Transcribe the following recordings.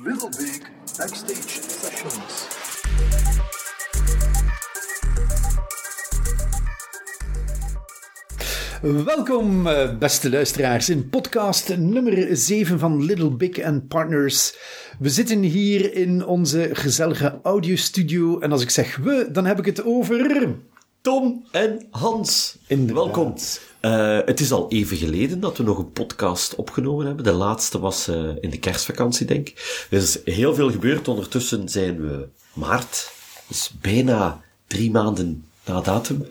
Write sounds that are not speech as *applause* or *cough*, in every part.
Little Big Backstage Sessions. Welkom, eh, beste luisteraars, in podcast nummer 7 van Little Big and Partners. We zitten hier in onze gezellige audiostudio. En als ik zeg we, dan heb ik het over. Tom en Hans. Inderdaad. Welkom. Eh, het is al even geleden dat we nog een podcast opgenomen hebben. De laatste was eh, in de kerstvakantie, denk ik. Er is heel veel gebeurd. Ondertussen zijn we maart. Dus bijna drie maanden na datum.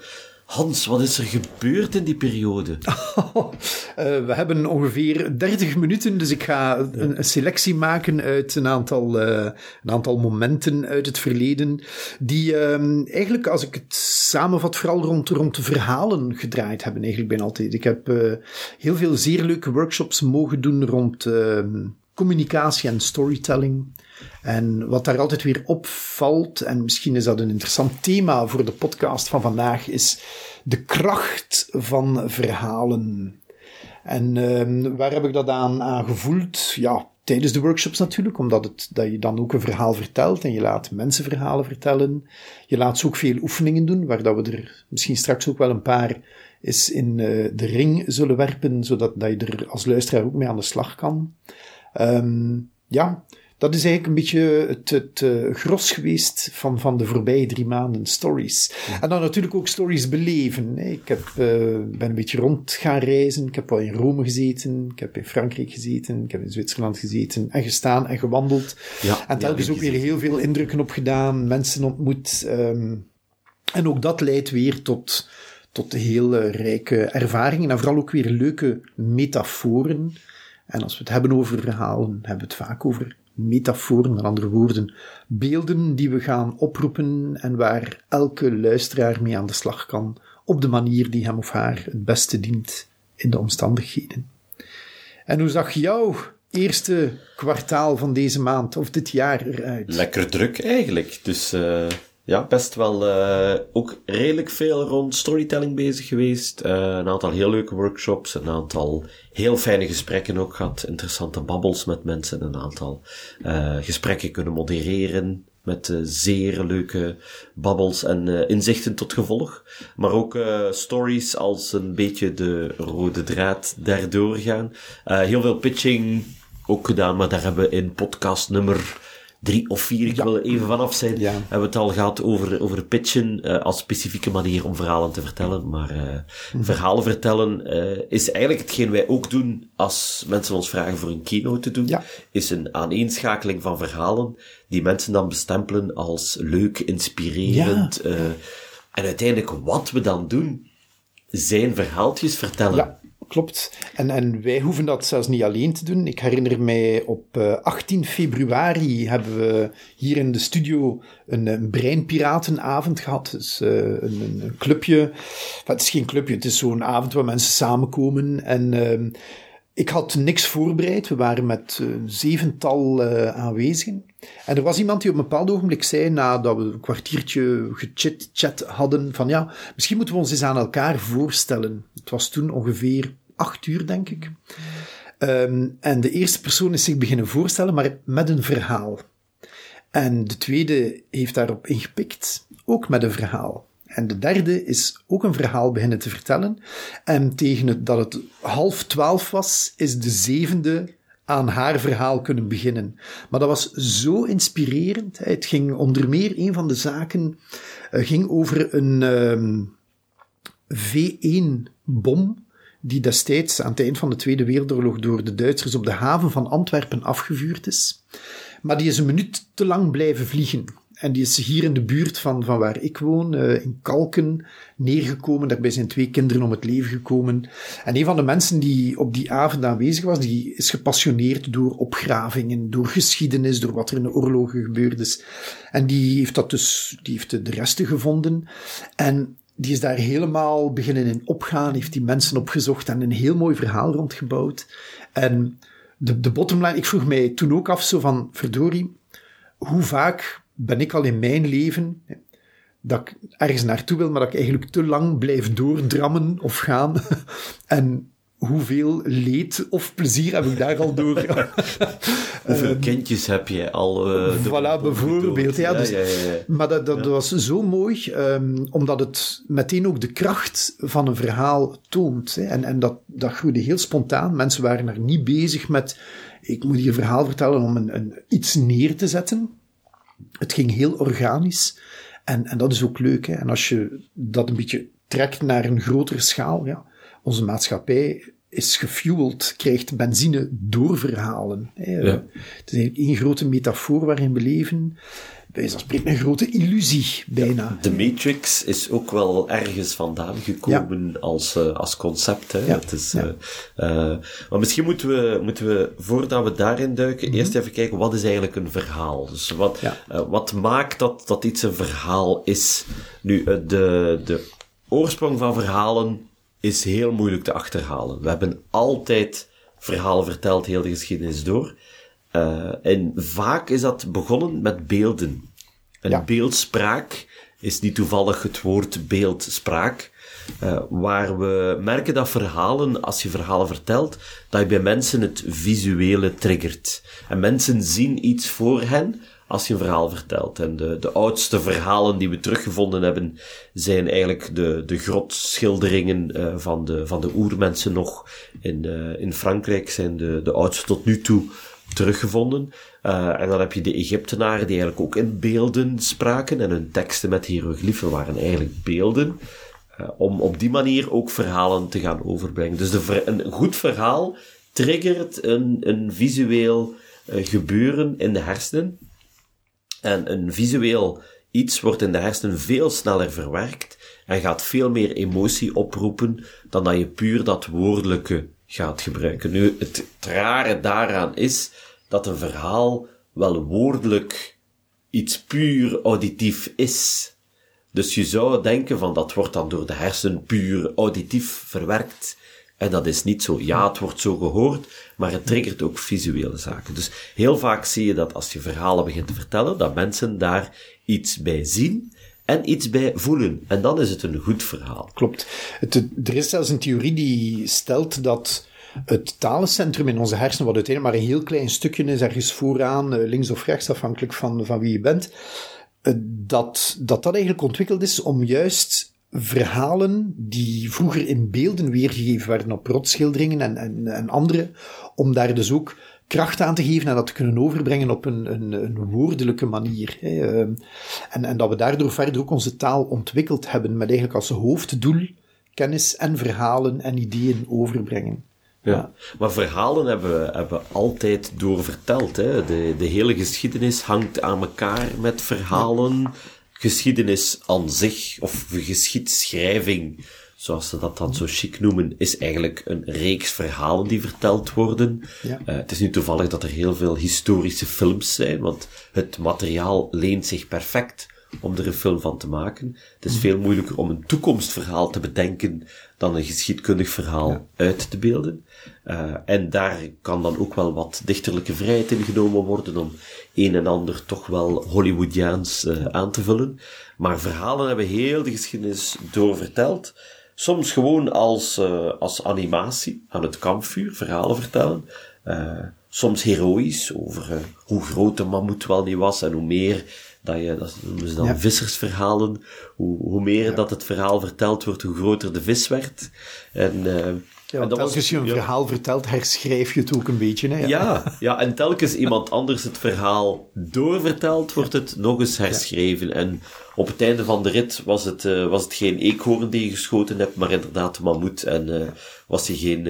Hans, wat is er gebeurd in die periode? *laughs* Eh, we hebben ongeveer 30 minuten, dus ik ga een, een selectie maken uit een aantal, eh, een aantal momenten uit het verleden, die ehm, eigenlijk, als ik het samenvat, vooral rond, rond de verhalen gedraaid hebben, eigenlijk bijna altijd. Ik heb eh, heel veel zeer leuke workshops mogen doen rond ehm, communicatie en storytelling. En wat daar altijd weer opvalt, en misschien is dat een interessant thema voor de podcast van vandaag, is de kracht van verhalen. En ehm, waar heb ik dat aan, gevoeld? Ja, tijdens de workshops natuurlijk, omdat het, dat je dan ook een verhaal vertelt en je laat mensen verhalen vertellen. Je laat ze ook veel oefeningen doen, waar dat we er misschien straks ook wel een paar is in eh, de ring zullen werpen, zodat dat je er als luisteraar ook mee aan de slag kan. Ehm, ja, dat is eigenlijk een beetje het, het eh, gros geweest van, van de voorbije drie maanden stories. En dan natuurlijk ook stories beleven. hè. Ik heb, eh, ben een beetje rond gaan reizen. Ik heb al in Rome gezeten. Ik heb in Frankrijk gezeten. Ik heb in Zwitserland gezeten. En gestaan en gewandeld. Ja, en telkens ja, ook weer heel veel indrukken opgedaan. Mensen ontmoet. ehm, en ook dat leidt weer tot, tot heel eh, rijke ervaringen. En vooral ook weer leuke metaforen. En als we het hebben over verhalen, hebben we het vaak over metaforen, met andere woorden, beelden die we gaan oproepen en waar elke luisteraar mee aan de slag kan, op de manier die hem of haar het beste dient in de omstandigheden. En hoe zag jouw eerste kwartaal van deze maand of dit jaar eruit? Lekker druk eigenlijk. Dus eh, ja, best wel eh, ook redelijk veel rond storytelling bezig geweest. Eh, een aantal heel leuke workshops, een aantal heel fijne gesprekken ook gehad. Interessante babbels met mensen, een aantal eh, gesprekken kunnen modereren. Met zeer leuke babbels en inzichten tot gevolg. Maar ook stories als een beetje de rode draad daardoor gaan. Heel veel pitching ook gedaan, maar daar hebben we in podcast nummer drie of vier, ik wil er even vanaf zijn, Ja. hebben we het al gehad over, over pitchen eh, als specifieke manier om verhalen te vertellen. Maar Mhm. verhalen vertellen eh, is eigenlijk hetgeen wij ook doen als mensen ons vragen voor een keynote te doen. Ja. Is een aaneenschakeling van verhalen die mensen dan bestempelen als leuk, inspirerend. en uiteindelijk wat we dan doen, zijn verhaaltjes vertellen. Klopt. En, en wij hoeven dat zelfs niet alleen te doen. Ik herinner mij op eh, 18 februari hebben we hier in de studio een, een breinpiratenavond gehad. Dus eh, een, een, clubje. Enfin, het is geen clubje, het is zo'n avond waar mensen samenkomen. En ehm, ik had niks voorbereid. We waren met eh, een zevental eh, aanwezigen. En er was iemand die op een bepaald ogenblik zei, nadat we een kwartiertje gechit-chat hadden, van ja, misschien moeten we ons eens aan elkaar voorstellen. Het was toen ongeveer acht uur, denk ik. Ehm, en de eerste persoon is zich beginnen voorstellen, maar met een verhaal. En de tweede heeft daarop ingepikt, ook met een verhaal. En de derde is ook een verhaal beginnen te vertellen. En tegen het, dat het half twaalf was, is de zevende aan haar verhaal kunnen beginnen. Maar dat was zo inspirerend. Het ging onder meer, een van de zaken eh, ging over een ehm, V1-bom die destijds aan het eind van de Tweede Wereldoorlog door de Duitsers op de haven van Antwerpen afgevuurd is. Maar die is een minuut te lang blijven vliegen. En die is hier in de buurt van, van waar ik woon, eh, in Kalken, neergekomen. Daarbij zijn twee kinderen om het leven gekomen. En een van de mensen die op die avond aanwezig was, die is gepassioneerd door opgravingen, door geschiedenis, door wat er in de oorlogen gebeurd is. En die heeft dat dus, die heeft de resten gevonden. En die is daar helemaal beginnen in opgaan, heeft die mensen opgezocht en een heel mooi verhaal rondgebouwd. En de, de bottomline, ik vroeg mij toen ook af, zo van, verdorie, hoe vaak ben ik al in mijn leven dat ik ergens naartoe wil, maar dat ik eigenlijk te lang blijf doordrammen of gaan. *laughs* En hoeveel leed of plezier heb ik daar al door? *laughs* hoeveel kindjes heb je al? Uh, voilà, bijvoorbeeld. Ja, dus, ja, ja, ja, Maar dat, dat was zo mooi, um, omdat het meteen ook de kracht van een verhaal toont. Hè. En, en dat, dat groeide heel spontaan. Mensen waren er niet bezig met, ik moet hier een verhaal vertellen om een, een, iets neer te zetten. Het ging heel organisch. En, en dat is ook leuk. Hè. En als je dat een beetje trekt naar een grotere schaal, ja, onze maatschappij is gefueld, krijgt benzine door verhalen. Ja. Het is één grote metafoor waarin we leven. Bij zo'n spreken een grote illusie, bijna. de Matrix is ook wel ergens vandaan gekomen als, uh, als concept. Hè? Het is, uh, uh, maar misschien moeten we, moeten we, voordat we daarin duiken, mhm. eerst even kijken, wat is eigenlijk een verhaal? Dus wat, wat maakt dat, dat iets een verhaal is? Nu, de, de oorsprong van verhalen is heel moeilijk te achterhalen. We hebben altijd verhalen verteld, heel de geschiedenis door. Uh, en vaak is dat begonnen met beelden. Een beeldspraak is niet toevallig het woord beeldspraak. Uh, waar we merken dat verhalen, als je verhalen vertelt, dat je bij mensen het visuele triggert. En mensen zien iets voor hen als je een verhaal vertelt. En de, de oudste verhalen die we teruggevonden hebben, zijn eigenlijk de, de grotschilderingen uh, van, de, van de oermensen nog in, uh, in Frankrijk, zijn de, de oudste tot nu toe teruggevonden. Uh, en dan heb je de Egyptenaren die eigenlijk ook in beelden spraken en hun teksten met hieroglyphen waren eigenlijk beelden. om op die manier ook verhalen te gaan overbrengen. Dus een goed verhaal triggert een, een visueel gebeuren in de hersenen en een visueel iets wordt in de hersenen veel sneller verwerkt en gaat veel meer emotie oproepen dan dat je puur dat woordelijke gaat gebruiken. Nu, het rare daaraan is dat een verhaal wel woordelijk iets puur auditief is. Dus je zou denken van dat wordt dan door de hersen puur auditief verwerkt. En dat is niet zo. Ja, het wordt zo gehoord, maar het triggert ook visuele zaken. Dus heel vaak zie je dat als je verhalen begint te vertellen, dat mensen daar iets bij zien en iets bij voelen. En dan is het een goed verhaal. Klopt. Er is zelfs een theorie die stelt dat het talencentrum in onze hersenen, wat uiteindelijk maar een heel klein stukje is, ergens vooraan, eh, links of rechts, afhankelijk van, van wie je bent, eh, dat, dat dat eigenlijk ontwikkeld is om juist verhalen die vroeger in beelden weergegeven werden op rotschilderingen en, en, en andere, om daar dus ook kracht aan te geven en dat te kunnen overbrengen op een, een, een woordelijke manier. Ehm, en, en dat we daardoor verder ook onze taal ontwikkeld hebben met eigenlijk als hoofddoel kennis en verhalen en ideeën overbrengen. Ja. Maar verhalen hebben we hebben altijd doorverteld. Hè. De, de hele geschiedenis hangt aan elkaar met verhalen geschiedenis aan zich, of geschiedschrijving, zoals ze dat dan zo chic noemen, is eigenlijk een reeks verhalen die verteld worden. Ja. Uh, het is nu toevallig dat er heel veel historische films zijn, want het materiaal leent zich perfect om er een film van te maken. Het is veel moeilijker om een toekomstverhaal te bedenken dan een geschiedkundig verhaal uit te beelden. Uh, en daar kan dan ook wel wat dichterlijke vrijheid in genomen worden om een en ander toch wel Hollywoodiaans uh, aan te vullen. Maar verhalen hebben heel de geschiedenis doorverteld. Soms gewoon als, uh, als animatie aan het kampvuur, verhalen vertellen. soms heroïs over hoe groot de mammoet wel niet was en hoe meer dat je, dat noemen ze dan vissersverhalen, hoe, hoe meer dat het verhaal verteld wordt, hoe groter de vis werd. En, ja, en telkens was, je een verhaal vertelt, herschrijf je het ook een beetje. Hè? Ja. ja, en telkens iemand anders het verhaal doorvertelt, wordt het nog eens herschreven. En op het einde van de rit was het, uh, was het geen eekhoorn die je geschoten hebt, maar inderdaad de mammoet. En uh, was hij geen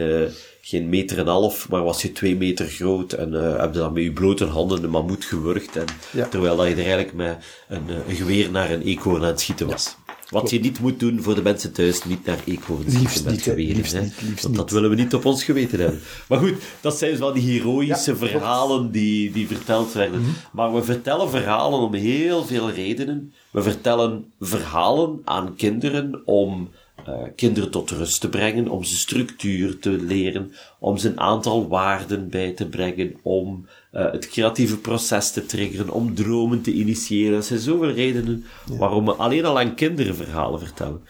geen meter en half, maar was je twee meter groot en heb je dan met je blote handen de mammoet gewurgd. En, Terwijl dat je er eigenlijk met een, eh, een geweer naar een eekhoorn aan het schieten was. Wat je niet moet doen voor de mensen thuis, niet naar eekhoorns schieten met geweren. Want dat willen we niet op ons geweten hebben. Maar goed, dat zijn dus wel die heroïsche verhalen die, die verteld werden. Mhm. Maar we vertellen verhalen om heel veel redenen. We vertellen verhalen aan kinderen om uh, kinderen tot rust te brengen, om ze structuur te leren, om ze een aantal waarden bij te brengen, om uh, het creatieve proces te triggeren, om dromen te initiëren. Er zijn zoveel redenen waarom we alleen al aan kinderen verhalen vertellen.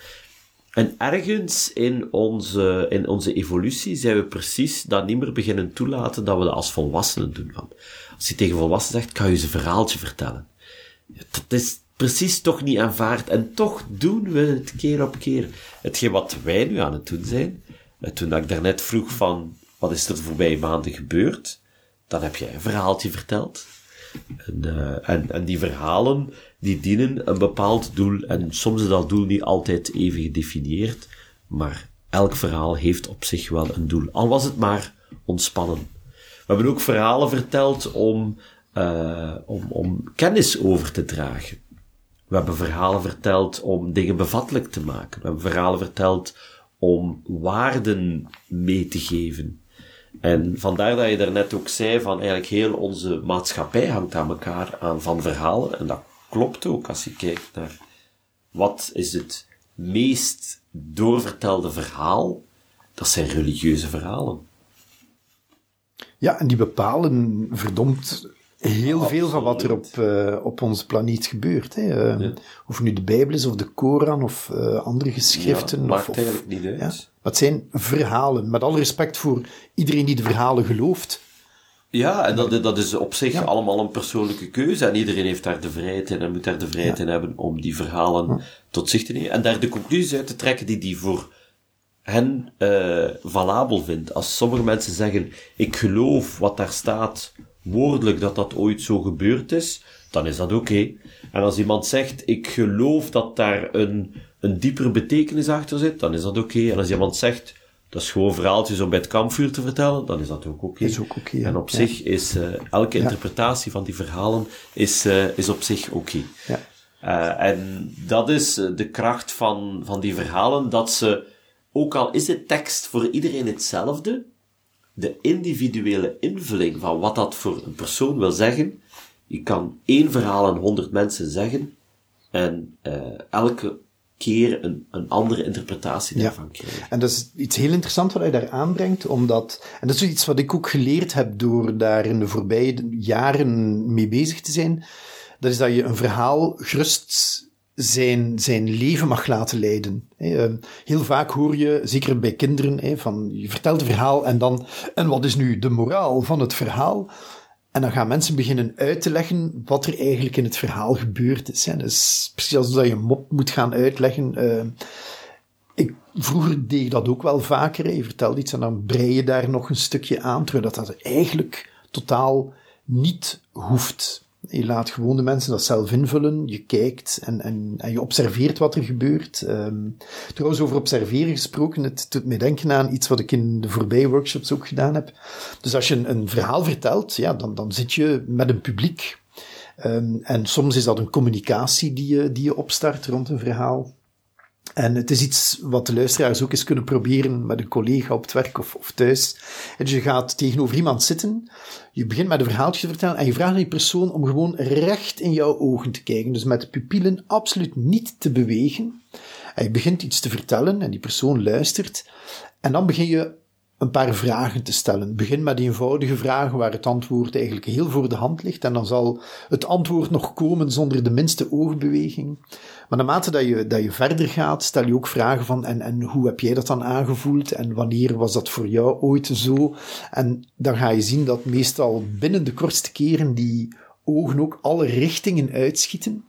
en ergens in onze, in onze evolutie zijn we precies dat niet meer beginnen toelaten dat we dat als volwassenen doen. Van, als je tegen volwassenen zegt, kan je ze een verhaaltje vertellen. Dat is precies toch niet aanvaard. En toch doen we het keer op keer. Hetgeen wat wij nu aan het doen zijn, eh, toen ik daarnet vroeg van, wat is er de voorbije maanden gebeurd? Dan heb jij een verhaaltje verteld. En, uh, en, en die verhalen, die dienen een bepaald doel. En soms is dat doel niet altijd even gedefinieerd. Maar elk verhaal heeft op zich wel een doel. Al was het maar ontspannen. We hebben ook verhalen verteld om, uh, om, om kennis over te dragen. We hebben verhalen verteld om dingen bevattelijk te maken. We hebben verhalen verteld om waarden mee te geven. En vandaar dat je daarnet ook zei van eigenlijk heel onze maatschappij hangt aan elkaar aan van verhalen. En dat klopt ook als je kijkt naar wat is het meest doorvertelde verhaal. Dat zijn religieuze verhalen. Ja, en die bepalen verdomd heel veel van wat er op, uh, op onze planeet gebeurt. Hè. Uh, ja. Of nu de Bijbel is, of de Koran, of uh, andere geschriften. Ja, maakt of, eigenlijk niet uit. Ja, het zijn verhalen. Met alle respect voor iedereen die de verhalen gelooft. Ja, en dat, dat is op zich allemaal een persoonlijke keuze. En iedereen heeft daar de vrijheid in en moet daar de vrijheid in hebben om die verhalen tot zich te nemen. En daar de conclusies uit te trekken die die voor hen valabel vindt. Als sommige mensen zeggen, ik geloof wat daar staat woordelijk dat dat ooit zo gebeurd is, dan is dat oké. Okay. En als iemand zegt, ik geloof dat daar een, een diepere betekenis achter zit, dan is dat oké. Okay. En als iemand zegt, dat is gewoon verhaaltjes om bij het kampvuur te vertellen, dan is dat ook oké. Okay. Is ook oké. En op ja. zich is uh, elke ja. interpretatie van die verhalen is, uh, is op zich oké. Ja. Uh, en dat is de kracht van, van die verhalen, dat ze, ook al is de tekst voor iedereen hetzelfde, de individuele invulling van wat dat voor een persoon wil zeggen. Je kan één verhaal aan honderd mensen zeggen en uh, elke keer een, een andere interpretatie daarvan ja. krijgen. En dat is iets heel interessants wat hij daar aanbrengt, omdat, en dat is iets wat ik ook geleerd heb door daar in de voorbije jaren mee bezig te zijn, dat is dat je een verhaal gerust zijn, zijn leven mag laten leiden. Ehm, heel vaak hoor je, zeker bij kinderen, van je vertelt een verhaal en dan, en wat is nu de moraal van het verhaal? En dan gaan mensen beginnen uit te leggen wat er eigenlijk in het verhaal gebeurd is. Dus precies alsof je een mop moet gaan uitleggen. Ehm, ik, vroeger deed ik dat ook wel vaker. Je vertelt iets en dan brei je daar nog een stukje aan, terwijl dat, dat eigenlijk totaal niet hoeft. Je laat gewoon de mensen dat zelf invullen. Je kijkt en, en, en je observeert wat er gebeurt. Um, trouwens, over observeren gesproken, het doet mij denken aan iets wat ik in de voorbije workshops ook gedaan heb. Dus als je een, een verhaal vertelt, ja, dan, dan zit je met een publiek. Um, en soms is dat een communicatie die je, die je opstart rond een verhaal. En het is iets wat de luisteraars ook eens kunnen proberen met een collega op het werk of, of thuis. En dus je gaat tegenover iemand zitten, je begint met een verhaaltje te vertellen en je vraagt aan die persoon om gewoon recht in jouw ogen te kijken. Dus met de pupillen absoluut niet te bewegen. En je begint iets te vertellen en die persoon luistert. En dan begin je een paar vragen te stellen. Begin met eenvoudige vragen waar het antwoord eigenlijk heel voor de hand ligt. En dan zal het antwoord nog komen zonder de minste oogbeweging. Maar naarmate dat je, dat je verder gaat, stel je ook vragen van en, en hoe heb jij dat dan aangevoeld? En wanneer was dat voor jou ooit zo? En dan ga je zien dat meestal binnen de kortste keren die ogen ook alle richtingen uitschieten.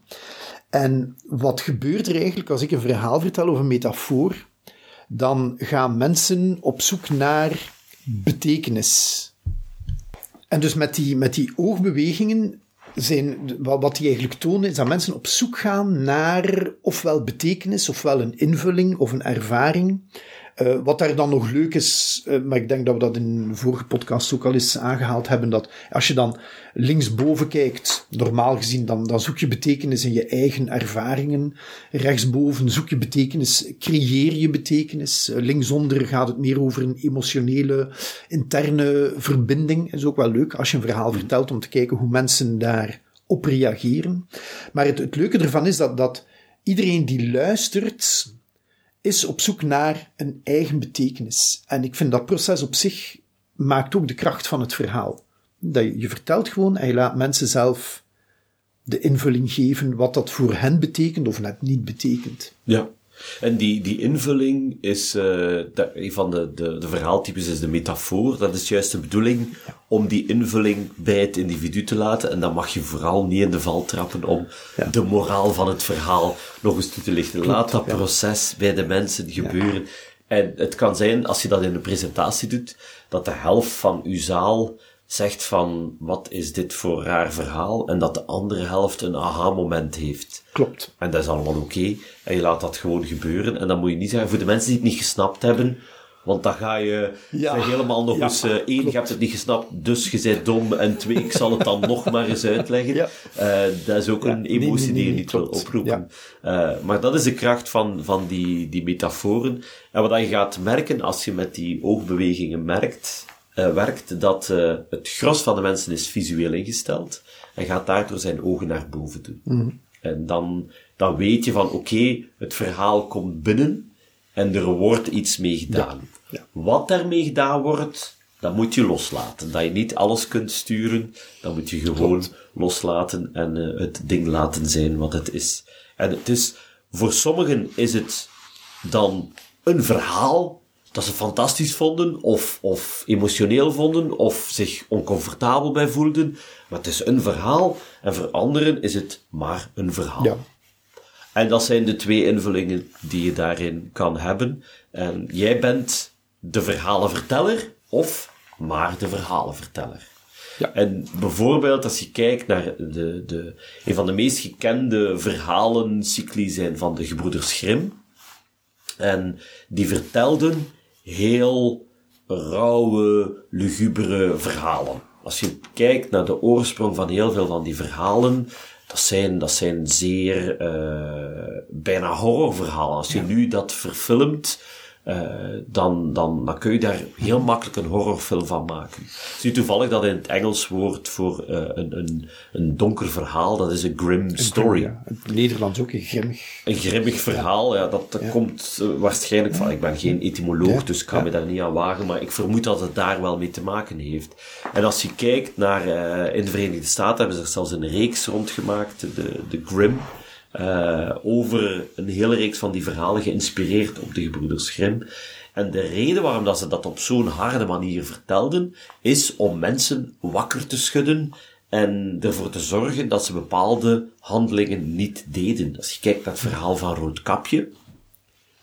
En wat gebeurt er eigenlijk als ik een verhaal vertel of een metafoor? Dan gaan mensen op zoek naar betekenis. En dus met die, met die oogbewegingen zijn, wat die eigenlijk tonen, is dat mensen op zoek gaan naar ofwel betekenis, ofwel een invulling of een ervaring. Uh, wat daar dan nog leuk is, uh, maar ik denk dat we dat in vorige podcast ook al eens aangehaald hebben, dat als je dan linksboven kijkt, normaal gezien, dan, dan zoek je betekenis in je eigen ervaringen. Rechtsboven zoek je betekenis, creëer je betekenis. Uh, linksonder gaat het meer over een emotionele, interne verbinding. Dat is ook wel leuk als je een verhaal vertelt om te kijken hoe mensen daarop reageren. Maar het, het leuke ervan is dat, dat iedereen die luistert, is op zoek naar een eigen betekenis. En ik vind dat proces op zich maakt ook de kracht van het verhaal. Dat je, je vertelt gewoon en je laat mensen zelf de invulling geven wat dat voor hen betekent of net niet betekent. Ja, En die, die invulling is, uh, de, een van de, de, de verhaaltypes is de metafoor. Dat is juist de bedoeling om die invulling bij het individu te laten. En dan mag je vooral niet in de val trappen om ja. de moraal van het verhaal nog eens toe te lichten. Laat dat proces bij de mensen gebeuren. En het kan zijn, als je dat in een presentatie doet, dat de helft van uw zaal zegt van, wat is dit voor raar verhaal? En dat de andere helft een aha-moment heeft. Klopt. En dat is allemaal oké. En je laat dat gewoon gebeuren. En dan moet je niet zeggen, voor de mensen die het niet gesnapt hebben, want dan ga je helemaal nog eens... Uh, één, je hebt het niet gesnapt, dus je bent dom. En twee, ik zal het dan *laughs* nog maar eens uitleggen. Ja. Uh, dat is ook een emotie die je niet wil oproepen. Uh, maar dat is de kracht van, van die, die metaforen. En wat je gaat merken als je met die oogbewegingen merkt, werkt, dat het gros van de mensen is visueel ingesteld. En gaat daardoor zijn ogen naar boven doen. Mm En dan, dan weet je van, oké, het verhaal komt binnen en er wordt iets mee gedaan. Ja. Wat daarmee gedaan wordt, dat moet je loslaten. Dat je niet alles kunt sturen, dat moet je gewoon loslaten en uh, het ding laten zijn wat het is. En het is, voor sommigen is het dan een verhaal dat ze fantastisch vonden, of, of emotioneel vonden, of zich oncomfortabel bij voelden. Maar het is een verhaal, en voor anderen is het maar een verhaal. Ja. En dat zijn de twee invullingen die je daarin kan hebben. En jij bent de verhalenverteller of maar de verhalenverteller. Ja. En bijvoorbeeld als je kijkt naar de, de, een van de meest gekende verhalencycli zijn van de gebroeders Grimm. En die vertelden heel rauwe, lugubere verhalen. Als je kijkt naar de oorsprong van heel veel van die verhalen, dat zijn, dat zijn zeer uh, bijna horrorverhalen. Als je nu dat verfilmt, uh, dan, dan, dan kun je daar heel makkelijk een horrorfilm van maken. Zie je toevallig dat in het Engels woord voor uh, een, een, een donker verhaal, dat is een grim story. Grim, ja. Het Nederlands ook een grimmig. Een grimmig verhaal, ja, dat, dat ja. komt uh, waarschijnlijk van, ik ben geen etymoloog, dus ik kan me daar niet aan wagen, maar ik vermoed dat het daar wel mee te maken heeft. En als je kijkt naar, in de Verenigde Staten hebben ze er zelfs een reeks rondgemaakt, de, de Grim. Uh, over een hele reeks van die verhalen geïnspireerd op de gebroeders Grimm. En de reden waarom dat ze dat op zo'n harde manier vertelden, is om mensen wakker te schudden en ervoor te zorgen dat ze bepaalde handelingen niet deden. Als je kijkt naar het verhaal van Roodkapje,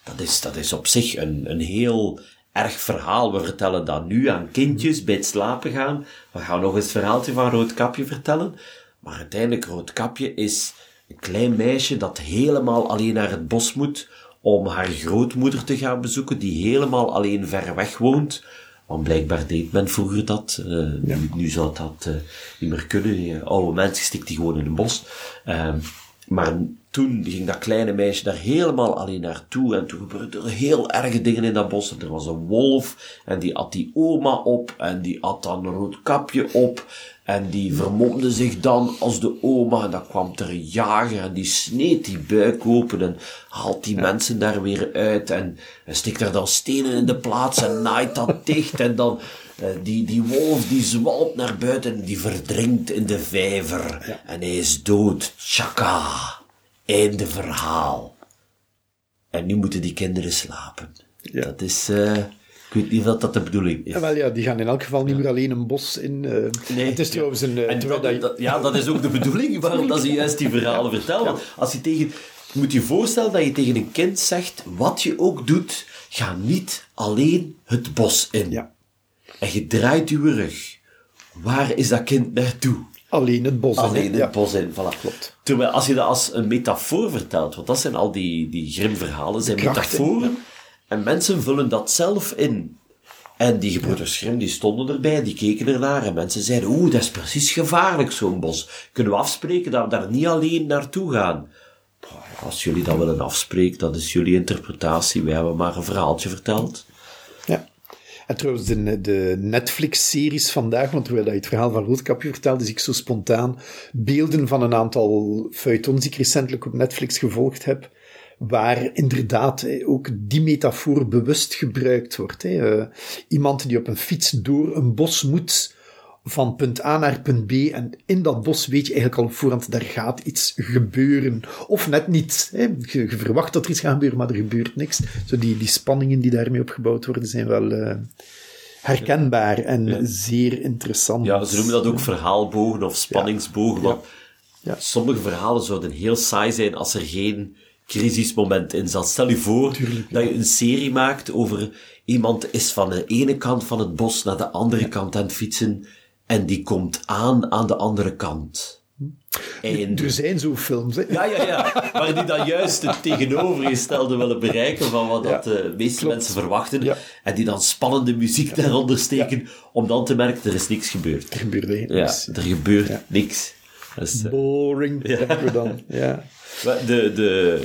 dat is, dat is op zich een, een heel erg verhaal. We vertellen dat nu aan kindjes bij het slapen gaan. We gaan nog eens het verhaaltje van Roodkapje vertellen. Maar uiteindelijk, Roodkapje is een klein meisje dat helemaal alleen naar het bos moet om haar grootmoeder te gaan bezoeken, die helemaal alleen ver weg woont. Want blijkbaar deed men vroeger dat. Uh, nu, nu, zou dat uh, niet meer kunnen. oude mensen stikt die gewoon in een bos. Uh, maar toen ging dat kleine meisje daar helemaal alleen naartoe. En toen gebeurden er heel erge dingen in dat bos. En er was een wolf. En die at die oma op. En die at dan een rood kapje op. En die vermomde zich dan als de oma. En dan kwam er een jager en die sneed die buik open en haalt die mensen daar weer uit. En, en stikt er dan stenen in de plaats en naait dat *laughs* dicht. En dan uh, die, die wolf die zwalpt naar buiten en die verdrinkt in de vijver. Ja. En hij is dood. Tjaka. Einde verhaal. En nu moeten die kinderen slapen. Ja. Dat is... Uh, ik weet niet of dat de bedoeling is. Ja, wel, ja, die gaan in elk geval niet meer alleen een bos in. Uh, nee. Het is trouwens een... Uh, en dat, dat, ja, dat is ook de bedoeling *laughs* waarom dat ze juist die verhalen vertellen. Want als je tegen... Je moet je voorstellen dat je tegen een kind zegt, wat je ook doet, ga niet alleen het bos in. Ja. En je draait je rug. Waar is dat kind naartoe? Alleen het bos in. Alleen het bos in, voilà. Klopt. Terwijl als je dat als een metafoor vertelt, want dat zijn al die, die grimverhalen, zijn metaforen... En mensen vullen dat zelf in. En die gebroeders Grimm, die stonden erbij, die keken ernaar en mensen zeiden, oeh, dat is precies gevaarlijk, zo'n bos. Kunnen we afspreken dat we daar niet alleen naartoe gaan? Als jullie dat willen afspreken, dat is jullie interpretatie. Wij hebben maar een verhaaltje verteld. Ja. En trouwens, de, de Netflix-series vandaag, want terwijl je het verhaal van Roodkapje vertelde, zie ik zo spontaan beelden van een aantal feuilletons die ik recentelijk op Netflix gevolgd heb waar inderdaad ook die metafoor bewust gebruikt wordt. Uh, iemand die op een fiets door een bos moet, van punt A naar punt B. En in dat bos weet je eigenlijk al op voorhand, daar gaat iets gebeuren. Of net niet. Hè. Je, je verwacht dat er iets gaat gebeuren, maar er gebeurt niks. Zo die, die spanningen die daarmee opgebouwd worden, zijn wel uh, herkenbaar en zeer interessant. Ja, ze noemen dat ook verhaalbogen of spanningsbogen. Want ja. sommige verhalen zouden heel saai zijn als er geen crisismoment in zat. Stel je voor Tuurlijk, dat je een serie maakt over iemand is van de ene kant van het bos naar de andere kant aan het fietsen en die komt aan aan de andere kant. En... Er zijn zo films, hè? Ja, ja, ja. Maar die dan juist het tegenovergestelde willen bereiken van wat dat de meeste mensen verwachten. En die dan spannende muziek daaronder steken, om dan te merken, er is niks gebeurd. Er gebeurt niks. Ja, er gebeurt niks. Dus, Boring, denken we dan. Ja. De, de,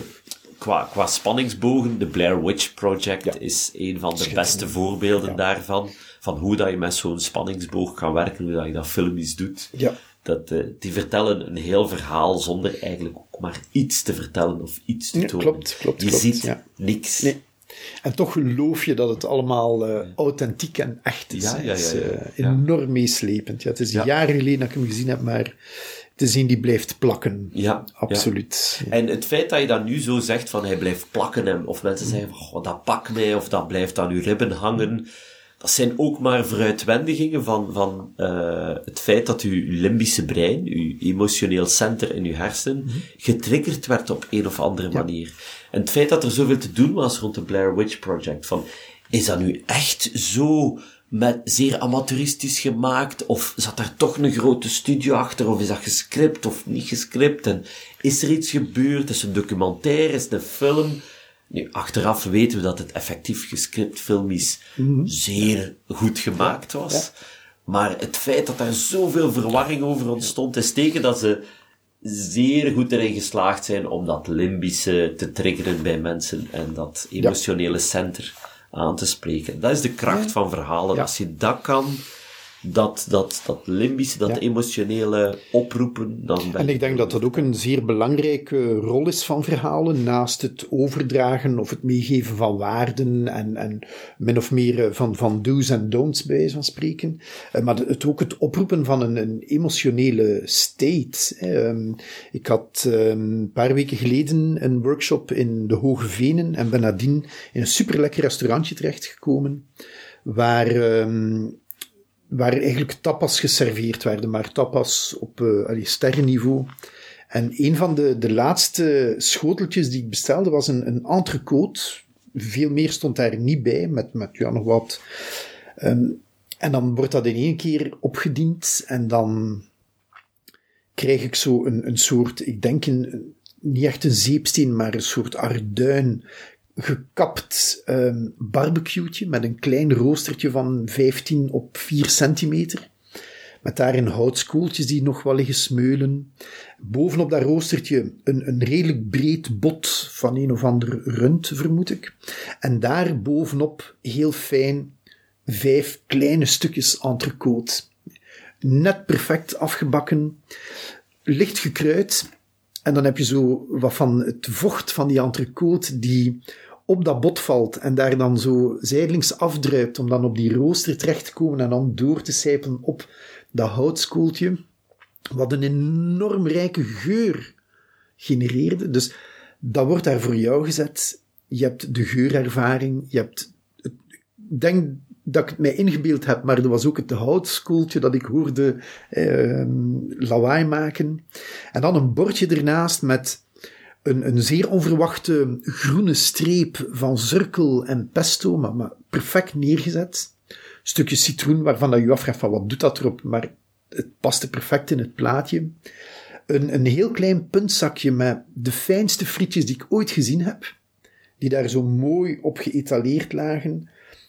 qua, qua spanningsbogen, de Blair Witch Project is een van de beste voorbeelden daarvan. Van hoe dat je met zo'n spanningsboog kan werken, hoe dat je dat filmisch doet. Ja. Dat, uh, die vertellen een heel verhaal zonder eigenlijk ook maar iets te vertellen of iets te tonen. klopt, klopt, je klopt, ziet ja. niks. Nee. En toch geloof je dat het allemaal uh, authentiek en echt is. Ja, ja, ja, Het is uh, ja. enorm meeslepend. Ja, het is Ja. jaren geleden dat ik hem gezien heb, maar te zien die blijft plakken. Ja, Absoluut. Ja. En het feit dat je dat nu zo zegt van hij blijft plakken en, of mensen zeggen van dat pakt mij of dat blijft aan uw ribben hangen. Dat zijn ook maar vooruitwendigingen van, van uh, het feit dat uw limbische brein, uw emotioneel center in uw hersenen, getriggerd werd op een of andere manier. En het feit dat er zoveel te doen was rond de Blair Witch Project, van is dat nu echt zo met zeer amateuristisch gemaakt? Of zat daar toch een grote studio achter? Of is dat gescript of niet gescript? En is er iets gebeurd? Is het een documentaire? Is het een film? Nu, achteraf weten we dat het effectief gescript filmisch zeer goed gemaakt was. Maar het feit dat daar zoveel verwarring over ontstond, is teken dat ze zeer goed erin geslaagd zijn om dat limbische te triggeren bij mensen en dat emotionele center aan te spreken. Dat is de kracht van verhalen. Als je dat kan, dat, dat, dat limbische, dat Ja. emotionele oproepen, dan En ik denk dat dat ook een zeer belangrijke rol is van verhalen, naast het overdragen of het meegeven van waarden en, en min of meer eh, van, van do's en don'ts bij van spreken. Eh, Maar het, ook het oproepen van een, een emotionele state. Ehm, Ik had ehm, een paar weken geleden een workshop in de Hoge Venen en ben nadien in een superlekker restaurantje terechtgekomen, waar... ehm, waar eigenlijk tapas geserveerd werden, maar tapas op uh, sterrenniveau. En een van de, de laatste schoteltjes die ik bestelde was een, een entrecote. Veel meer stond daar niet bij, met, met ja, nog wat. Um, en dan wordt dat in één keer opgediend en dan krijg ik zo een, een soort, ik denk een, niet echt een zeepsteen, maar een soort arduin gekapt um, barbecue'tje met een klein roostertje van 15 op 4 centimeter. Met daarin houtskooltjes die nog wel liggen smeulen. Bovenop dat roostertje een, een redelijk breed bot van een of ander rund, vermoed ik. En daar bovenop heel fijn vijf kleine stukjes entrecote. Net perfect afgebakken, licht gekruid. En dan heb je zo wat van het vocht van die entrecote die op dat bot valt en daar dan zo zijdelings afdruipt om dan op die rooster terecht te komen en dan door te sijpelen op dat houtskooltje, wat een enorm rijke geur genereerde. Dus dat wordt daar voor jou gezet. Je hebt de geurervaring, je hebt... Denk dat ik het mij ingebeeld heb, maar er was ook het houtskooltje dat ik hoorde eh, lawaai maken. En dan een bordje ernaast met een, een zeer onverwachte groene streep van zirkel en pesto, maar, maar perfect neergezet. Stukje citroen waarvan dat je afvraagt van wat doet dat erop, maar het paste perfect in het plaatje. Een, een heel klein puntzakje met de fijnste frietjes die ik ooit gezien heb, die daar zo mooi op geëtaleerd lagen.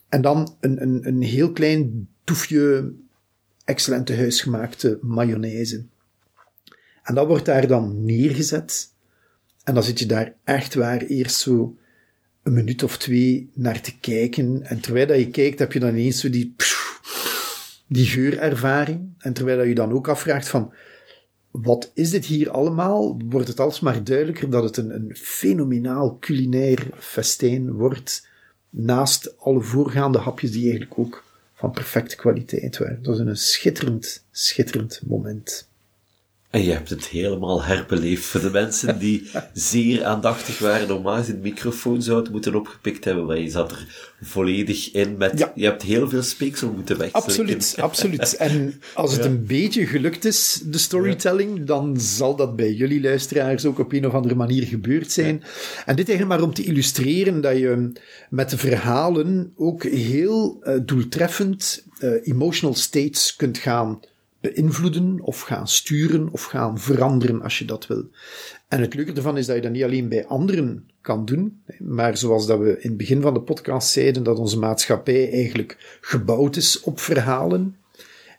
En dan een, een, een heel klein toefje excellente huisgemaakte mayonaise. En dat wordt daar dan neergezet. En dan zit je daar echt waar eerst zo een minuut of twee naar te kijken. En terwijl dat je kijkt, heb je dan ineens zo die, die geurervaring. En terwijl dat je dan ook afvraagt van, wat is dit hier allemaal? Wordt het alsmaar duidelijker dat het een, een fenomenaal culinair festijn wordt. Naast alle voorgaande hapjes die eigenlijk ook van perfecte kwaliteit waren. Dat was een schitterend, schitterend moment. En je hebt het helemaal herbeleefd voor de mensen die *laughs* zeer aandachtig waren. Normaal gezien microfoon zou het moeten opgepikt hebben, maar je zat er volledig in met... Ja. Je hebt heel veel speeksel moeten wegstrekken. Absoluut, *laughs* absoluut. En als het een beetje gelukt is, de storytelling, dan zal dat bij jullie luisteraars ook op een of andere manier gebeurd zijn. En dit eigenlijk maar om te illustreren dat je met de verhalen ook heel eh, doeltreffend eh, emotional states kunt gaan beïnvloeden of gaan sturen of gaan veranderen als je dat wil. En het leuke ervan is dat je dat niet alleen bij anderen kan doen, maar zoals dat we in het begin van de podcast zeiden, dat onze maatschappij eigenlijk gebouwd is op verhalen,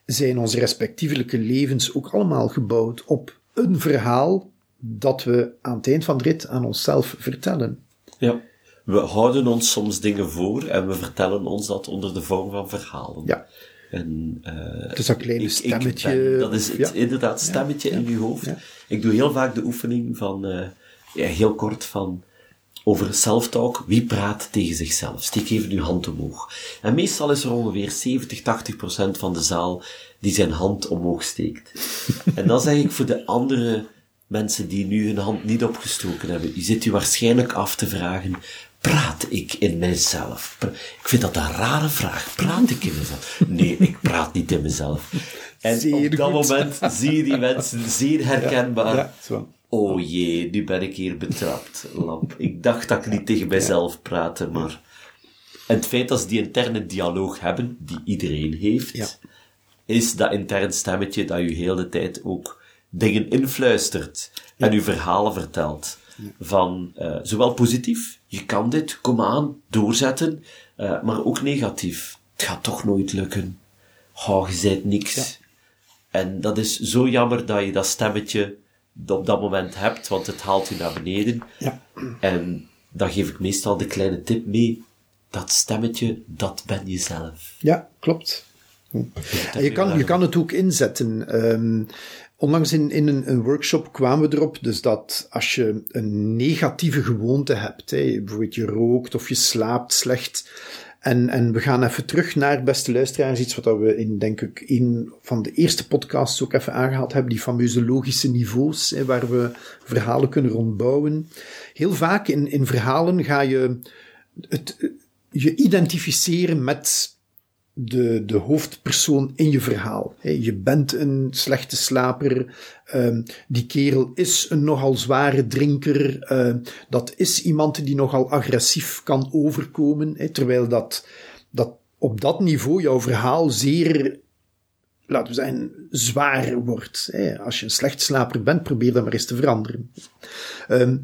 zijn onze respectievelijke levens ook allemaal gebouwd op een verhaal dat we aan het eind van de rit aan onszelf vertellen. Ja. We houden ons soms dingen voor en we vertellen ons dat onder de vorm van verhalen. Ja. En, uh, dus dat kleine ik, ik stemmetje. ben- dat is het, ja. inderdaad, stemmetje in je hoofd. Ik doe heel vaak de oefening van, eh, ja, heel kort van, over self-talk. Wie praat tegen zichzelf? Steek even uw hand omhoog. En meestal is er ongeveer 70, 80 procent van de zaal die zijn hand omhoog steekt. en dan zeg ik voor de andere mensen die nu hun hand niet opgestoken hebben, je zit u waarschijnlijk af te vragen, praat ik in mijzelf? Ik vind dat een rare vraag. Praat ik in mezelf? Nee, ik praat niet in mezelf. En Zeer op dat goed. moment zie je die mensen zeer herkenbaar. Ja. Oh jee, nu ben ik hier betrapt, lamp. Ik dacht dat ik niet tegen mijzelf praatte, maar... En het feit dat ze die interne dialoog hebben, die iedereen heeft, Ja. is dat intern stemmetje dat je heel de tijd ook dingen influistert en je verhalen vertelt. Van, eh, zowel positief, je kan dit, kom aan, doorzetten, eh, maar ook negatief. Het gaat toch nooit lukken. Oh, je zijt niks. En dat is zo jammer dat je dat stemmetje op dat moment hebt, want het haalt je naar beneden. Ja. En dan geef ik meestal de kleine tip mee. Dat stemmetje, dat ben je zelf. Ja, klopt. En je, kan, je kan het ook inzetten. Ehm, onlangs in, in een, workshop kwamen we erop, dus dat als je een negatieve gewoonte hebt, hè, bijvoorbeeld je rookt of je slaapt slecht, en, en we gaan even terug naar, beste luisteraars, iets wat we in, denk ik, een van de eerste podcasts ook even aangehaald hebben, die fameuze logische niveaus, hè, waar we verhalen kunnen rondbouwen. Heel vaak in, in verhalen ga je het, je identificeren met de, de hoofdpersoon in je verhaal. Je bent een slechte slaper. ehm, die kerel is een nogal zware drinker. ehm, dat is iemand die nogal agressief kan overkomen. Terwijl dat, dat op dat niveau jouw verhaal zeer, laten we zeggen, zwaar wordt. Als je een slecht slaper bent, probeer dat maar eens te veranderen. Ehm,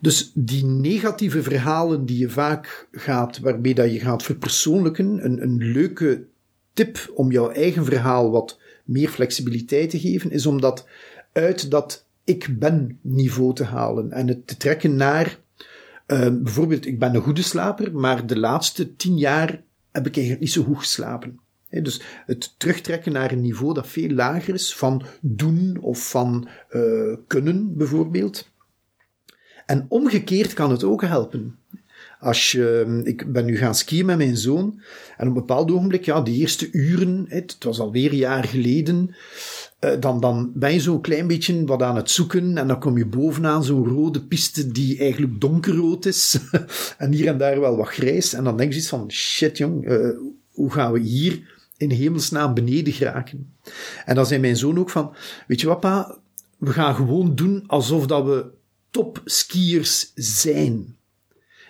dus die negatieve verhalen die je vaak gaat, waarmee dat je gaat verpersoonlijken, een, een leuke tip om jouw eigen verhaal wat meer flexibiliteit te geven, is om dat uit dat ik ben niveau te halen en het te trekken naar, ehm, bijvoorbeeld, ik ben een goede slaper, maar de laatste tien jaar heb ik eigenlijk niet zo goed geslapen. Dus het terugtrekken naar een niveau dat veel lager is, van doen of van eh, kunnen bijvoorbeeld. En omgekeerd kan het ook helpen. Als je, ik ben nu gaan skiën met mijn zoon. En op een bepaald ogenblik, ja, de eerste uren, het was alweer een jaar geleden, eh, dan, dan ben je zo'n klein beetje wat aan het zoeken. En dan kom je bovenaan zo'n rode piste die eigenlijk donkerrood is. *laughs* en hier en daar wel wat grijs. En dan denk je iets van, shit jong, eh, hoe gaan we hier in hemelsnaam beneden geraken? En dan zei mijn zoon ook van, weet je wat pa, we gaan gewoon doen alsof dat we topskiers zijn.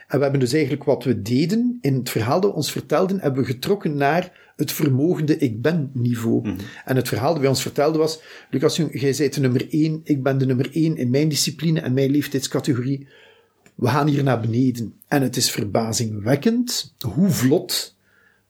En we hebben dus eigenlijk wat we deden, in het verhaal dat we ons vertelden, hebben we getrokken naar het vermogende ik ben niveau. En het verhaal dat wij ons vertelden was, Lucas, jong, jij bent de nummer één, ik ben de nummer één in mijn discipline en mijn leeftijdscategorie. We gaan hier naar beneden. En het is verbazingwekkend hoe vlot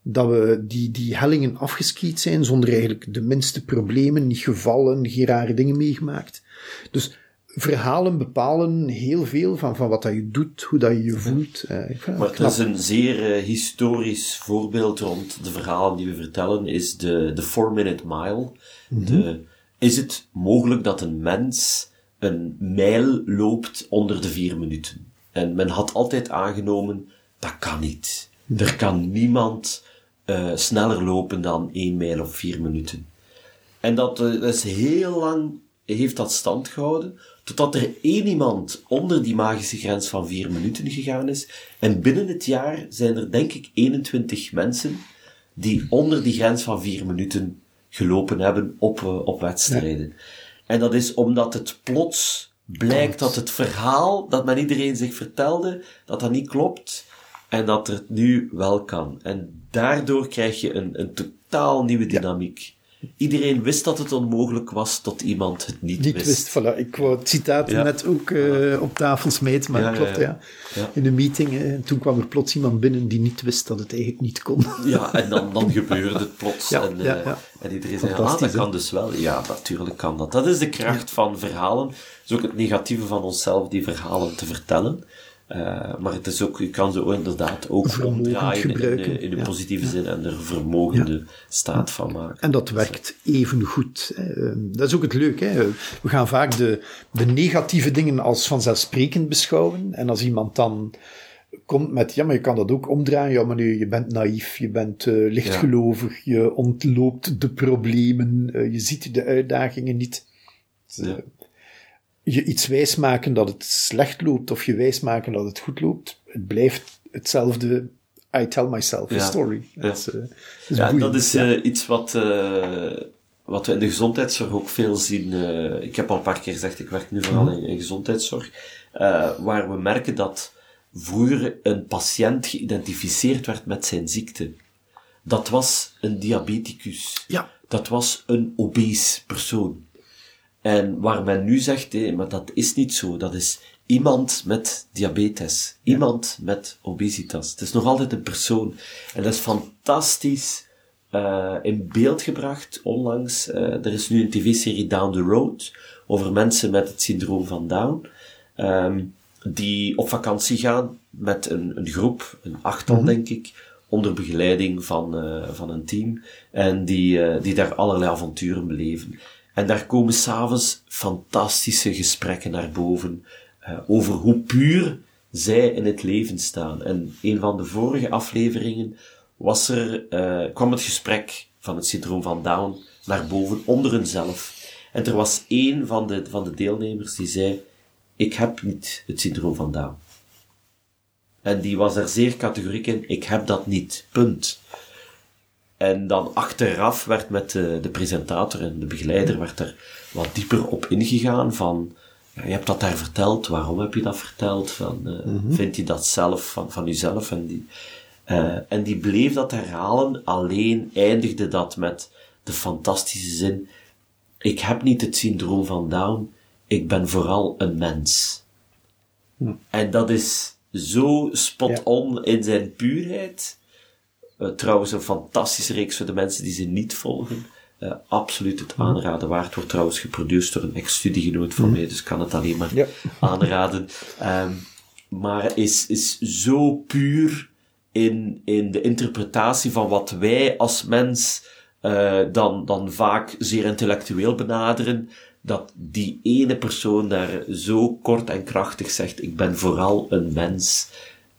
dat we die, die hellingen afgeskiet zijn, zonder eigenlijk de minste problemen, niet gevallen, geen rare dingen meegemaakt. Dus verhalen bepalen heel veel van, van wat dat je doet, hoe dat je je voelt. Eh, ik Maar het is een zeer eh, historisch voorbeeld rond de verhalen die we vertellen, is de, de Four Minute Mile. de, is het mogelijk dat een mens een mijl loopt onder de vier minuten? En men had altijd aangenomen, dat kan niet. Er kan niemand uh, sneller lopen dan 1 mijl of 4 minuten. En dat, uh, is heel lang, heeft dat stand gehouden, totdat er één iemand onder die magische grens van 4 minuten gegaan is. En binnen het jaar zijn er denk ik 21 mensen die onder die grens van 4 minuten gelopen hebben op, uh, op wedstrijden. Ja. En dat is omdat het plots blijkt dat het verhaal dat men iedereen zich vertelde, dat dat niet klopt. En dat het nu wel kan. En daardoor krijg je een, een totaal nieuwe dynamiek. Iedereen wist dat het onmogelijk was tot iemand het niet, niet wist. wist. Voilà. Ik wou het citaat ja. net ook uh, op tafel smeten, maar ja, klopt, ja. ja. In de meeting, uh, toen kwam er plots iemand binnen die niet wist dat het eigenlijk niet kon. Ja, en dan, dan gebeurde het plots. en, uh, en iedereen zei, ah, dat kan dus wel. Ja, natuurlijk kan dat. Dat is de kracht van verhalen. Dat is ook het negatieve van onszelf, die verhalen te vertellen. Uh, maar het is ook, je kan ze inderdaad ook omdraaien in de, in de positieve ja. zin en er vermogende ja. staat van maken. En dat werkt even goed. Dat is ook het leuke. Hè. We gaan vaak de, de negatieve dingen als vanzelfsprekend beschouwen. En als iemand dan komt met, ja, maar je kan dat ook omdraaien. Ja, maar nu, je bent naïef, je bent uh, lichtgelovig, je ontloopt de problemen, uh, je ziet de uitdagingen niet. Dus, je iets wijsmaken dat het slecht loopt of je wijsmaken dat het goed loopt, het blijft hetzelfde. I tell myself a story. Ja, dat is, uh, is ja dat is uh, iets wat, uh, wat we in de gezondheidszorg ook veel zien. ik heb al een paar keer gezegd, ik werk nu vooral mm -hmm. in, in, gezondheidszorg, waar we merken dat vroeger een patiënt geïdentificeerd werd met zijn ziekte. Dat was een diabeticus. Ja. Dat was een obese persoon. En waar men nu zegt, hé, maar dat is niet zo. Dat is iemand met diabetes. Iemand met obesitas. Het is nog altijd een persoon. En dat is fantastisch uh, in beeld gebracht onlangs. Uh, er is nu een tv-serie Down the Road over mensen met het syndroom van Down. Um, die op vakantie gaan met een, een groep, een achttal mm -hmm. denk ik, onder begeleiding van, uh, van een team. En die, die daar allerlei avonturen beleven. En daar komen s'avonds fantastische gesprekken naar boven uh, over hoe puur zij in het leven staan. En een van de vorige afleveringen was er, uh, kwam het gesprek van het syndroom van Down naar boven onder hunzelf. En er was één van de, van de deelnemers die zei, ik heb niet het syndroom van Down. En die was er zeer categoriek in, ik heb dat niet, punt. En dan achteraf werd met de, de presentator en de begeleider werd er wat dieper op ingegaan van, ja, je hebt dat daar verteld, waarom heb je dat verteld? Van, uh, mm -hmm. Vind je dat zelf van, van jezelf? En die, uh, en die bleef dat herhalen, alleen eindigde dat met de fantastische zin, ik heb niet het syndroom van Down, ik ben vooral een mens. Hm. En dat is zo spot on ja. in zijn puurheid, uh, trouwens een fantastische reeks voor de mensen die ze niet volgen. Uh, absoluut het aanraden waard. Wordt trouwens geproduceerd door een ex-studiegenoot van mm. mij, dus kan het alleen maar ja. *laughs* aanraden. Um, maar is, is zo puur in, in de interpretatie van wat wij als mens uh, dan, dan vaak zeer intellectueel benaderen, dat die ene persoon daar zo kort en krachtig zegt, ik ben vooral een mens.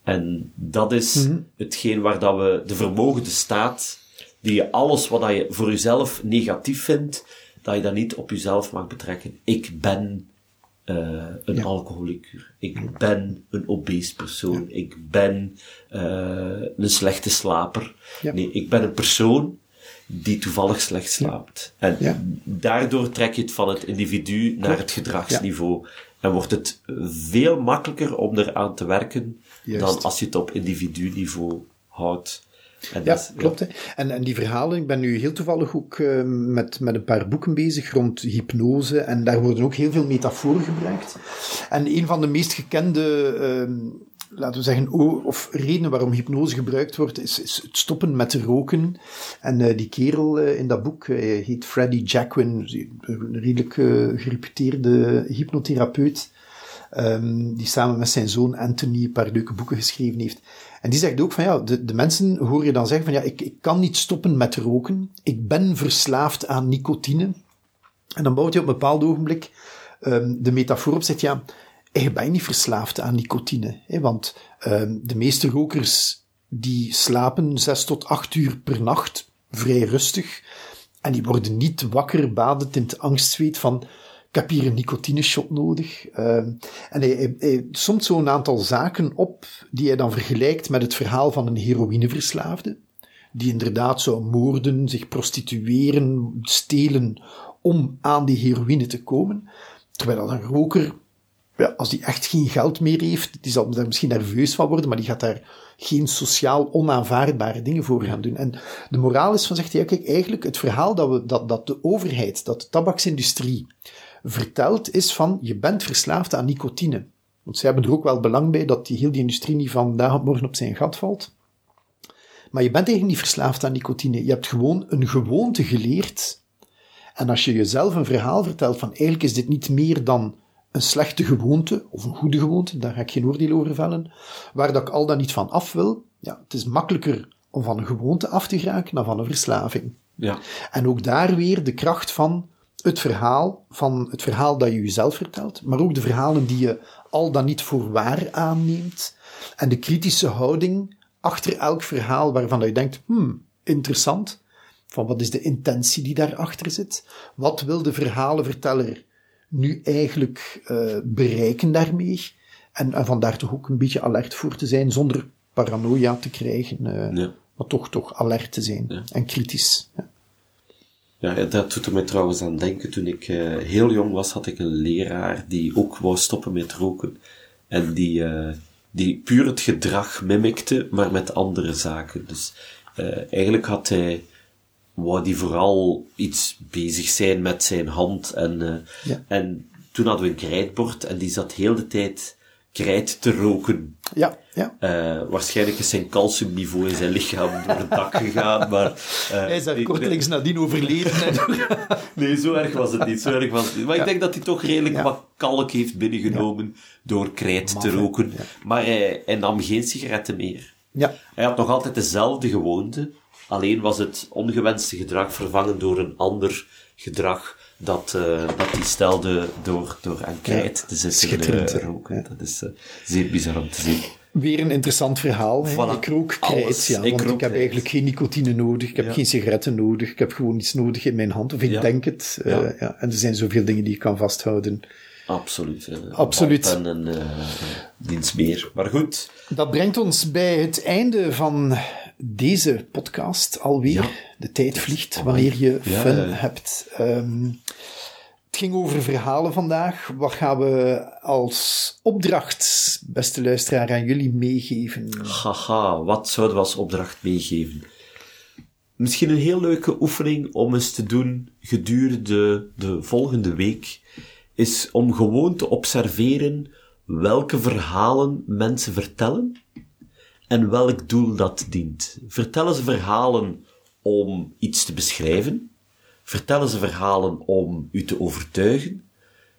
En dat is mm -hmm. hetgeen waar dat we de vermogende staat, die je alles wat je voor jezelf negatief vindt, dat je dat niet op jezelf mag betrekken. Ik ben uh, een ja. alcoholicur. Ik ben een obese persoon. Ja. Ik ben uh, een slechte slaper. Ja. Nee, ik ben een persoon die toevallig slecht slaapt. En daardoor trek je het van het individu naar het gedragsniveau. En wordt het veel makkelijker om eraan te werken Juist. dan als je het op individu-niveau houdt. En ja, dat, klopt. Ja. En, en die verhalen, ik ben nu heel toevallig ook uh, met, met een paar boeken bezig rond hypnose. En daar worden ook heel veel metaforen gebruikt. En een van de meest gekende, uh, laten we zeggen, of redenen waarom hypnose gebruikt wordt, is, is het stoppen met roken. En uh, die kerel in dat boek heet Freddie Jacquin, een redelijk gereputeerde hypnotherapeut. Um, die samen met zijn zoon Anthony een paar leuke boeken geschreven heeft. En die zegt ook van ja, de, de mensen hoor je dan zeggen van ja, ik, ik kan niet stoppen met roken. Ik ben verslaafd aan nicotine. En dan bouwt hij op een bepaald ogenblik um, de metafoor op, zegt ja, ik ben niet verslaafd aan nicotine. Hè, want um, de meeste rokers die slapen zes tot acht uur per nacht, vrij rustig. En die worden niet wakker badend in het angstzweet van ik heb hier een nicotineshot nodig. Uh, en hij, hij, hij somt zo'n aantal zaken op die hij dan vergelijkt met het verhaal van een heroïneverslaafde. Die inderdaad zou moorden, zich prostitueren, stelen om aan die heroïne te komen. Terwijl een roker, ja, als die echt geen geld meer heeft, die zal daar misschien nerveus van worden, maar die gaat daar geen sociaal onaanvaardbare dingen voor gaan doen. En de moraal is van, zegt hij, eigenlijk het verhaal dat, we, dat, dat de overheid, dat de tabaksindustrie vertelt, is van, je bent verslaafd aan nicotine. Want ze hebben er ook wel belang bij dat die, heel die industrie niet vandaag op morgen op zijn gat valt. Maar je bent eigenlijk niet verslaafd aan nicotine. Je hebt gewoon een gewoonte geleerd. En als je jezelf een verhaal vertelt van eigenlijk is dit niet meer dan een slechte gewoonte, of een goede gewoonte, daar ga ik geen oordeel over vellen, waar dat ik al dan niet van af wil, ja, het is makkelijker om van een gewoonte af te geraken dan van een verslaving. Ja. En ook daar weer de kracht van het verhaal, van het verhaal dat je jezelf vertelt, maar ook de verhalen die je al dan niet voor waar aanneemt, en de kritische houding achter elk verhaal waarvan je denkt, hmm, interessant, van wat is de intentie die daarachter zit? Wat wil de verhalenverteller nu eigenlijk uh, bereiken daarmee? En, en vandaar toch ook een beetje alert voor te zijn, zonder paranoia te krijgen, uh, Ja. maar toch, toch alert te zijn Ja. en kritisch. Ja. Ja, dat doet er mij trouwens aan denken. Toen ik eh, heel jong was, had ik een leraar die ook wou stoppen met roken. En die, eh, die puur het gedrag mimikte, maar met andere zaken. Dus eh, eigenlijk had hij, wou die vooral iets bezig zijn met zijn hand. En, eh, Ja. en toen hadden we een krijtbord en die zat heel de tijd krijt te roken. Ja, ja. Eh, waarschijnlijk is zijn calciumniveau in zijn lichaam door het dak gegaan, maar... eh, Hij is daar kortelings nadien overleden. en- *laughs* Nee, zo erg was het niet. Zo erg was het niet. Maar ik denk dat hij toch redelijk Ja. wat kalk heeft binnengenomen door krijt Maf, te roken. Maar hij, hij nam geen sigaretten meer. ja, Hij had nog altijd dezelfde gewoonte, alleen was het ongewenste gedrag vervangen door een ander gedrag dat, eh, dat hij stelde door, door aan krijt te zitten eh, hè. roken. Ja. Dat is eh, zeer bizar om te zien. weer een interessant verhaal. Hè. Voilà. Ik rook krijt, Alles. ja, Ik want ik heb krijt. eigenlijk geen nicotine nodig, ik heb Ja. geen sigaretten nodig, ik heb gewoon iets nodig in mijn hand, of ik Ja. denk het. Ja. ja. En er zijn zoveel dingen die je kan vasthouden. Absoluut. Absoluut. En een uh, dienst meer. Maar goed. Dat brengt ons bij het einde van deze podcast alweer. Ja. De tijd vliegt wanneer je Ja, fun ja. hebt. Ehm, het ging over verhalen vandaag. Wat gaan we als opdracht, beste luisteraar, aan jullie meegeven? Haha, wat zouden we als opdracht meegeven? Misschien een heel leuke oefening om eens te doen gedurende de volgende week, is om gewoon te observeren welke verhalen mensen vertellen en welk doel dat dient. Vertellen ze verhalen om iets te beschrijven? Vertellen ze verhalen om u te overtuigen?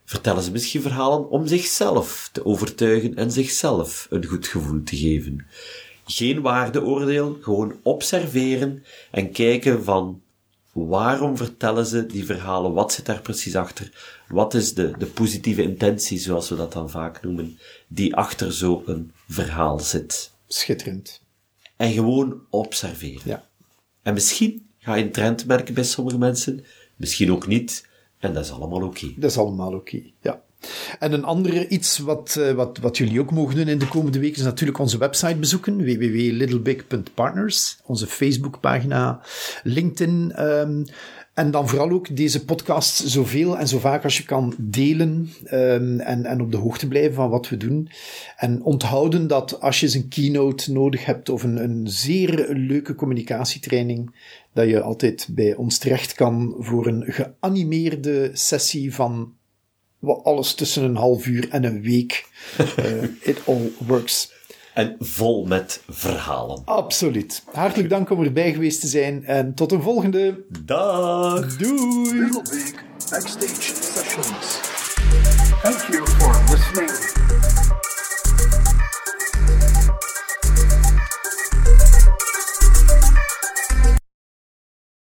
Vertellen ze misschien verhalen om zichzelf te overtuigen en zichzelf een goed gevoel te geven? Geen waardeoordeel, gewoon observeren en kijken van waarom vertellen ze die verhalen? Wat zit daar precies achter? Wat is de, de positieve intentie, zoals we dat dan vaak noemen, die achter zo'n verhaal zit? Schitterend. En gewoon observeren. Ja. En misschien ga je een trend merken bij sommige mensen, misschien ook niet, en dat is allemaal oké. Dat is allemaal oké, ja. En een andere iets wat, eh, wat, wat jullie ook mogen doen in de komende weken is natuurlijk onze website bezoeken, www.littlebig.partners, onze Facebookpagina, LinkedIn. ehm, en dan vooral ook deze podcast zoveel en zo vaak als je kan delen ehm, en, en op de hoogte blijven van wat we doen. En onthouden dat als je eens een keynote nodig hebt of een, een zeer leuke communicatietraining, dat je altijd bij ons terecht kan voor een geanimeerde sessie van alles tussen een half uur en een week. Eh, *laughs* it all works. En vol met verhalen. Absoluut. Hartelijk dank om erbij geweest te zijn en tot een volgende. Dag! Doei! Little Big Backstage Sessions. Thank you for listening